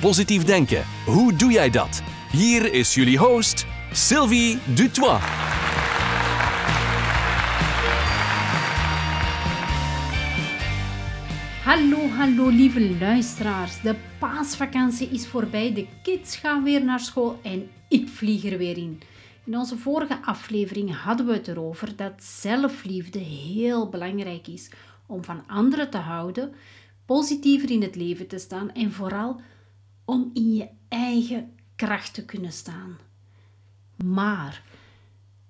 Positief denken, hoe doe jij dat? Hier is jullie host, Sylvie Dutois. Hallo, hallo lieve luisteraars. De paasvakantie is voorbij, de kids gaan weer naar school en ik vlieg er weer in. In onze vorige aflevering hadden we het erover dat zelfliefde heel belangrijk is om van anderen te houden, positiever in het leven te staan en vooral om in je eigen kracht te kunnen staan. Maar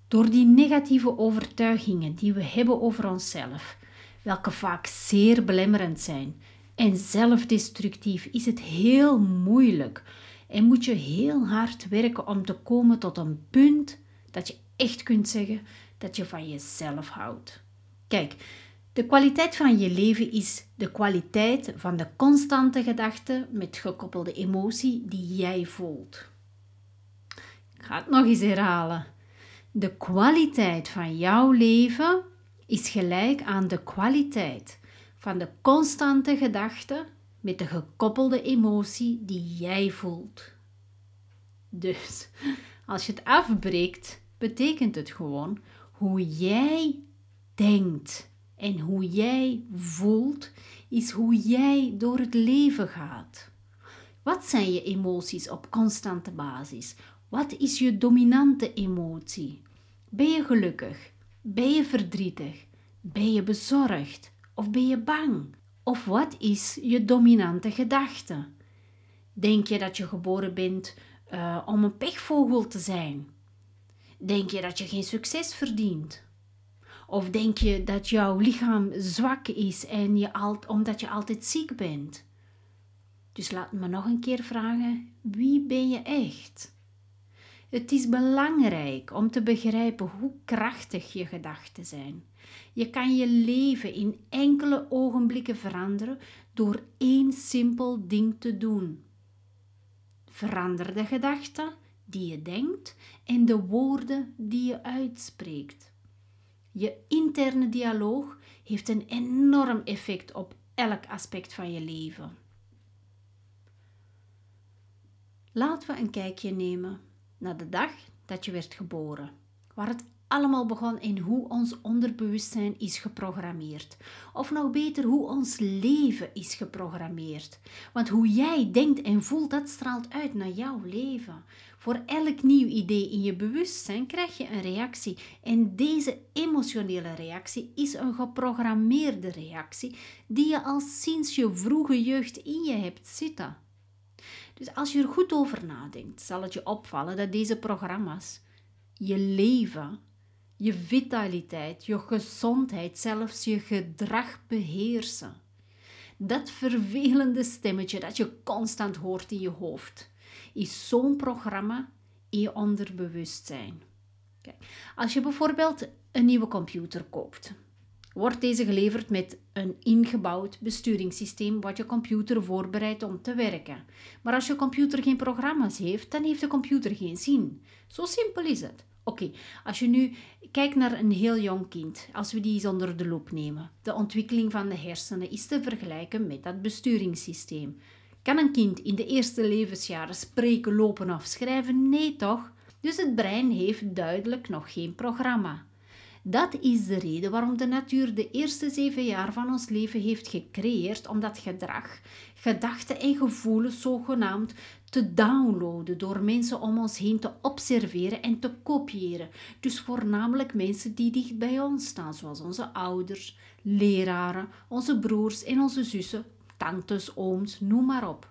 door die negatieve overtuigingen die we hebben over onszelf, welke vaak zeer belemmerend zijn en zelfdestructief, is het heel moeilijk en moet je heel hard werken om te komen tot een punt dat je echt kunt zeggen dat je van jezelf houdt. Kijk, de kwaliteit van je leven is de kwaliteit van de constante gedachte met gekoppelde emotie die jij voelt. Ik ga het nog eens herhalen. De kwaliteit van jouw leven is gelijk aan de kwaliteit van de constante gedachte met de gekoppelde emotie die jij voelt. Dus als je het afbreekt, betekent het gewoon hoe jij denkt en hoe jij voelt, is hoe jij door het leven gaat. Wat zijn je emoties op constante basis? Wat is je dominante emotie? Ben je gelukkig? Ben je verdrietig? Ben je bezorgd? Of ben je bang? Of wat is je dominante gedachte? Denk je dat je geboren bent uh, om een pechvogel te zijn? Denk je dat je geen succes verdient? Of denk je dat jouw lichaam zwak is en je alt, omdat je altijd ziek bent? Dus laat me nog een keer vragen: wie ben je echt? Het is belangrijk om te begrijpen hoe krachtig je gedachten zijn. Je kan je leven in enkele ogenblikken veranderen door één simpel ding te doen. Verander de gedachten die je denkt en de woorden die je uitspreekt. Je interne dialoog heeft een enorm effect op elk aspect van je leven. Laten we een kijkje nemen naar de dag dat je werd geboren, waar het allemaal begon in hoe ons onderbewustzijn is geprogrammeerd. Of nog beter, hoe ons leven is geprogrammeerd. Want hoe jij denkt en voelt, dat straalt uit naar jouw leven. Voor elk nieuw idee in je bewustzijn krijg je een reactie. En deze emotionele reactie is een geprogrammeerde reactie die je al sinds je vroege jeugd in je hebt zitten. Dus als je er goed over nadenkt, zal het je opvallen dat deze programma's je leven je vitaliteit, je gezondheid, zelfs je gedrag beheersen. Dat vervelende stemmetje dat je constant hoort in je hoofd, is zo'n programma in je onderbewustzijn. Kijk, als je bijvoorbeeld een nieuwe computer koopt, wordt deze geleverd met een ingebouwd besturingssysteem wat je computer voorbereidt om te werken. Maar als je computer geen programma's heeft, dan heeft de computer geen zin. Zo simpel is het. Oké, als je nu kijkt naar een heel jong kind, als we die eens onder de loep nemen, de ontwikkeling van de hersenen is te vergelijken met dat besturingssysteem. Kan een kind in de eerste levensjaren spreken, lopen of schrijven? Nee toch? Dus het brein heeft duidelijk nog geen programma. Dat is de reden waarom de natuur de eerste zeven jaar van ons leven heeft gecreëerd om dat gedrag, gedachten en gevoelens zogenaamd te downloaden door mensen om ons heen te observeren en te kopiëren. Dus voornamelijk mensen die dicht bij ons staan, zoals onze ouders, leraren, onze broers en onze zussen, tantes, ooms, noem maar op.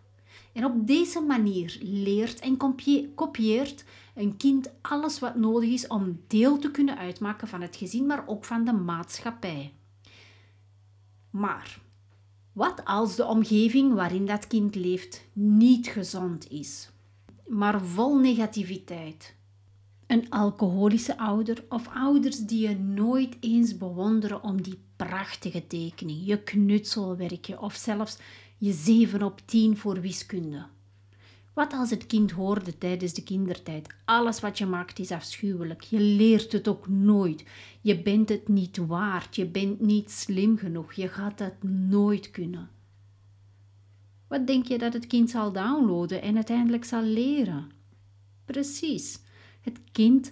En op deze manier leert en kopieert een kind alles wat nodig is om deel te kunnen uitmaken van het gezin, maar ook van de maatschappij. Maar wat als de omgeving waarin dat kind leeft niet gezond is? maar vol negativiteit. Een alcoholische ouder of ouders die je nooit eens bewonderen om die prachtige tekening, je knutselwerkje of zelfs je 7 op 10 voor wiskunde. Wat als het kind hoorde tijdens de kindertijd? Alles wat je maakt is afschuwelijk. Je leert het ook nooit. Je bent het niet waard. Je bent niet slim genoeg. Je gaat het nooit kunnen. Wat denk je dat het kind zal downloaden en uiteindelijk zal leren? Precies. Het kind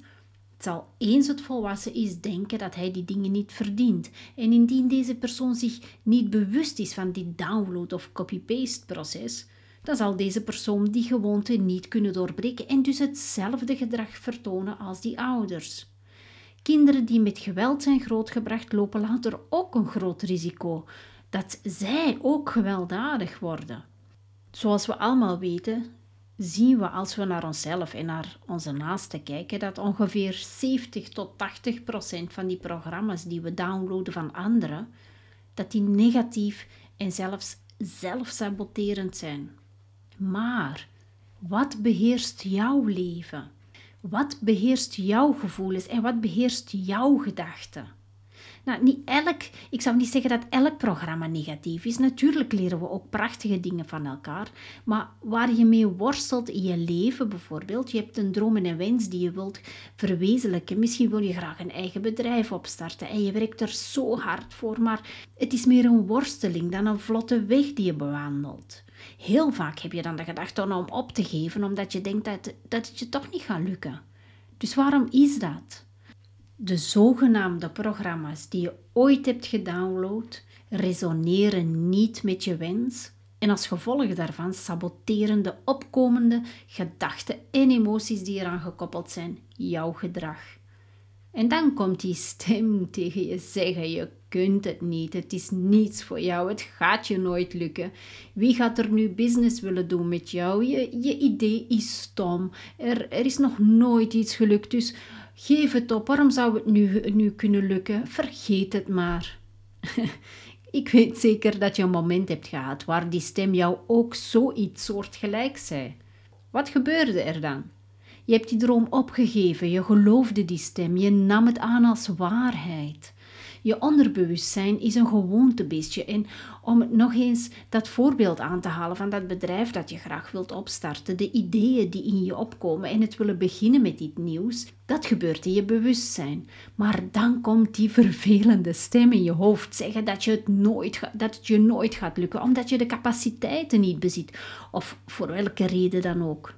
zal eens het volwassen is denken dat hij die dingen niet verdient. En indien deze persoon zich niet bewust is van dit download- of copy-paste proces, dan zal deze persoon die gewoonte niet kunnen doorbreken en dus hetzelfde gedrag vertonen als die ouders. Kinderen die met geweld zijn grootgebracht lopen later ook een groot risico dat zij ook gewelddadig worden. Zoals we allemaal weten, zien we als we naar onszelf en naar onze naasten kijken dat ongeveer 70 tot 80 procent van die programma's die we downloaden van anderen, dat die negatief en zelfs zelfsaboterend zijn. Maar wat beheerst jouw leven? Wat beheerst jouw gevoelens en wat beheerst jouw gedachten? Nou, niet elk, ik zou niet zeggen dat elk programma negatief is. Natuurlijk leren we ook prachtige dingen van elkaar. Maar waar je mee worstelt in je leven bijvoorbeeld, je hebt een droom en een wens die je wilt verwezenlijken. Misschien wil je graag een eigen bedrijf opstarten en je werkt er zo hard voor, maar het is meer een worsteling dan een vlotte weg die je bewandelt. Heel vaak heb je dan de gedachte om op te geven, omdat je denkt dat, dat het je toch niet gaat lukken. Dus waarom is dat? De zogenaamde programma's die je ooit hebt gedownload resoneren niet met je wens en als gevolg daarvan saboteren de opkomende gedachten en emoties die eraan gekoppeld zijn jouw gedrag. En dan komt die stem tegen je zeggen: Je kunt het niet, het is niets voor jou, het gaat je nooit lukken. Wie gaat er nu business willen doen met jou? Je, idee is stom, er, er is nog nooit iets gelukt, dus Geef het op, waarom zou het nu, nu kunnen lukken? Vergeet het maar. Ik weet zeker dat je een moment hebt gehad waar die stem jou ook zoiets soortgelijk zei. Wat gebeurde er dan? Je hebt die droom opgegeven, je geloofde die stem, je nam het aan als waarheid. Je onderbewustzijn is een gewoontebeestje. En om nog eens dat voorbeeld aan te halen van dat bedrijf dat je graag wilt opstarten, de ideeën die in je opkomen en het willen beginnen met dit nieuws, dat gebeurt in je bewustzijn. Maar dan komt die vervelende stem in je hoofd zeggen dat, je het, nooit dat je nooit gaat lukken, omdat je de capaciteiten niet bezit, of voor welke reden dan ook.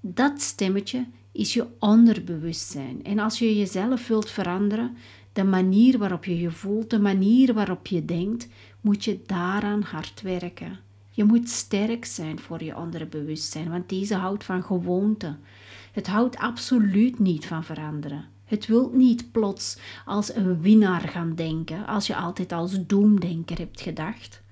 Dat stemmetje is je onderbewustzijn. En als je jezelf wilt veranderen, de manier waarop je je voelt, de manier waarop je denkt, moet je daaraan hard werken. Je moet sterk zijn voor je onderbewustzijn, want deze houdt van gewoonte. Het houdt absoluut niet van veranderen. Het wil niet plots als een winnaar gaan denken, als je altijd als doemdenker hebt gedacht.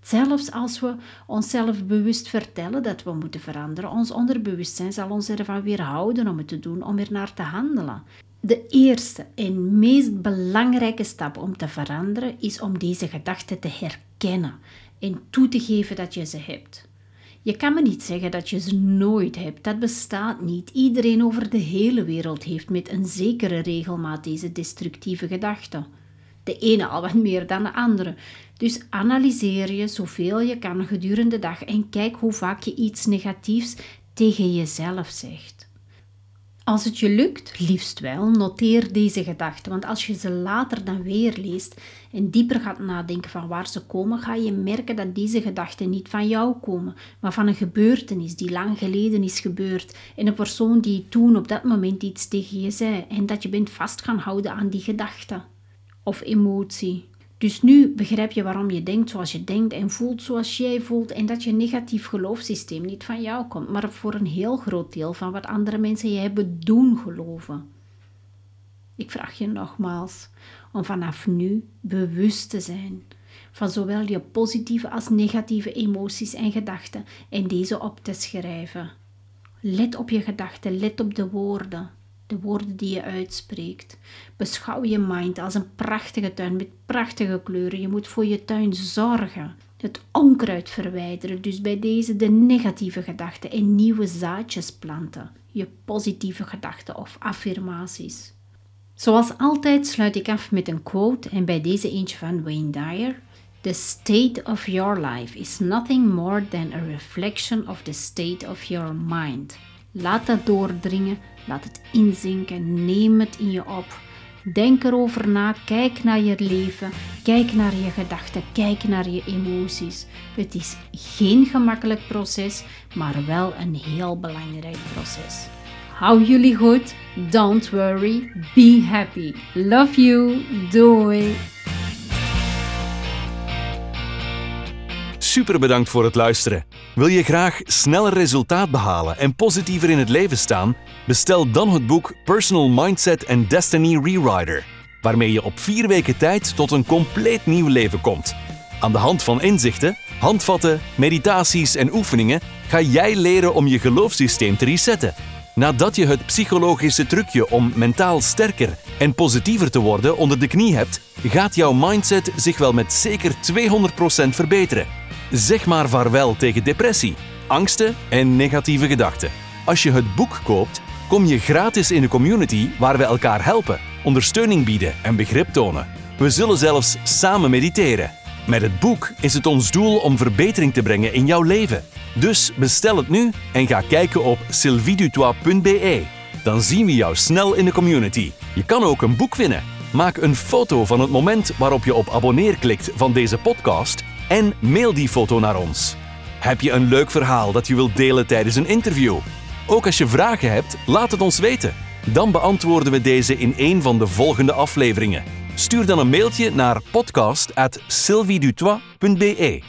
Zelfs als we onszelf bewust vertellen dat we moeten veranderen, ons onderbewustzijn zal ons ervan weerhouden om het te doen, om er naar te handelen. De eerste en meest belangrijke stap om te veranderen is om deze gedachten te herkennen en toe te geven dat je ze hebt. Je kan me niet zeggen dat je ze nooit hebt, dat bestaat niet. Iedereen over de hele wereld heeft met een zekere regelmaat deze destructieve gedachten. De ene al wat meer dan de andere. Dus analyseer je zoveel je kan gedurende de dag en kijk hoe vaak je iets negatiefs tegen jezelf zegt. Als het je lukt, liefst wel, noteer deze gedachten, want als je ze later dan weer leest en dieper gaat nadenken van waar ze komen, ga je merken dat deze gedachten niet van jou komen, maar van een gebeurtenis die lang geleden is gebeurd en een persoon die toen op dat moment iets tegen je zei en dat je bent vast gaan houden aan die gedachte of emotie. Dus nu begrijp je waarom je denkt zoals je denkt en voelt zoals jij voelt en dat je negatief geloofssysteem niet van jou komt, maar voor een heel groot deel van wat andere mensen je hebben doen geloven. Ik vraag je nogmaals om vanaf nu bewust te zijn van zowel je positieve als negatieve emoties en gedachten en deze op te schrijven. Let op je gedachten, let op de woorden de woorden die je uitspreekt. Beschouw je mind als een prachtige tuin met prachtige kleuren. Je moet voor je tuin zorgen. Het onkruid verwijderen, dus bij deze de negatieve gedachten en nieuwe zaadjes planten. Je positieve gedachten of affirmaties. Zoals altijd sluit ik af met een quote en bij deze eentje van Wayne Dyer. The state of your life is nothing more than a reflection of the state of your mind. Laat dat doordringen, laat het inzinken, neem het in je op. Denk erover na, kijk naar je leven, kijk naar je gedachten, kijk naar je emoties. Het is geen gemakkelijk proces, maar wel een heel belangrijk proces. Hou jullie goed, don't worry, be happy. Love you, doei! Super bedankt voor het luisteren. Wil je graag sneller resultaat behalen en positiever in het leven staan? Bestel dan het boek Personal Mindset and Destiny Rewriter, waarmee je op vier weken tijd tot een compleet nieuw leven komt. Aan de hand van inzichten, handvatten, meditaties en oefeningen ga jij leren om je geloofssysteem te resetten. Nadat je het psychologische trucje om mentaal sterker en positiever te worden onder de knie hebt, gaat jouw mindset zich wel met zeker 200% verbeteren. Zeg maar vaarwel tegen depressie, angsten en negatieve gedachten. Als je het boek koopt, kom je gratis in de community waar we elkaar helpen, ondersteuning bieden en begrip tonen. We zullen zelfs samen mediteren. Met het boek is het ons doel om verbetering te brengen in jouw leven. Dus bestel het nu en ga kijken op sylvidutois.be. Dan zien we jou snel in de community. Je kan ook een boek winnen. Maak een foto van het moment waarop je op abonneer klikt van deze podcast en mail die foto naar ons. Heb je een leuk verhaal dat je wilt delen tijdens een interview? Ook als je vragen hebt, laat het ons weten. Dan beantwoorden we deze in een van de volgende afleveringen. Stuur dan een mailtje naar podcast@sylviedutois.be.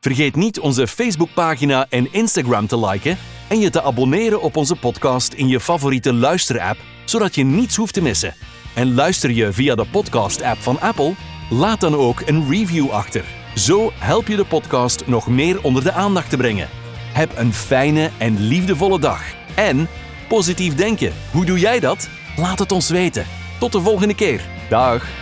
Vergeet niet onze Facebookpagina en Instagram te liken en je te abonneren op onze podcast in je favoriete luisterapp, zodat je niets hoeft te missen. En luister je via de podcast-app van Apple? Laat dan ook een review achter. Zo help je de podcast nog meer onder de aandacht te brengen. Heb een fijne en liefdevolle dag. En positief denken. Hoe doe jij dat? Laat het ons weten. Tot de volgende keer. Dag.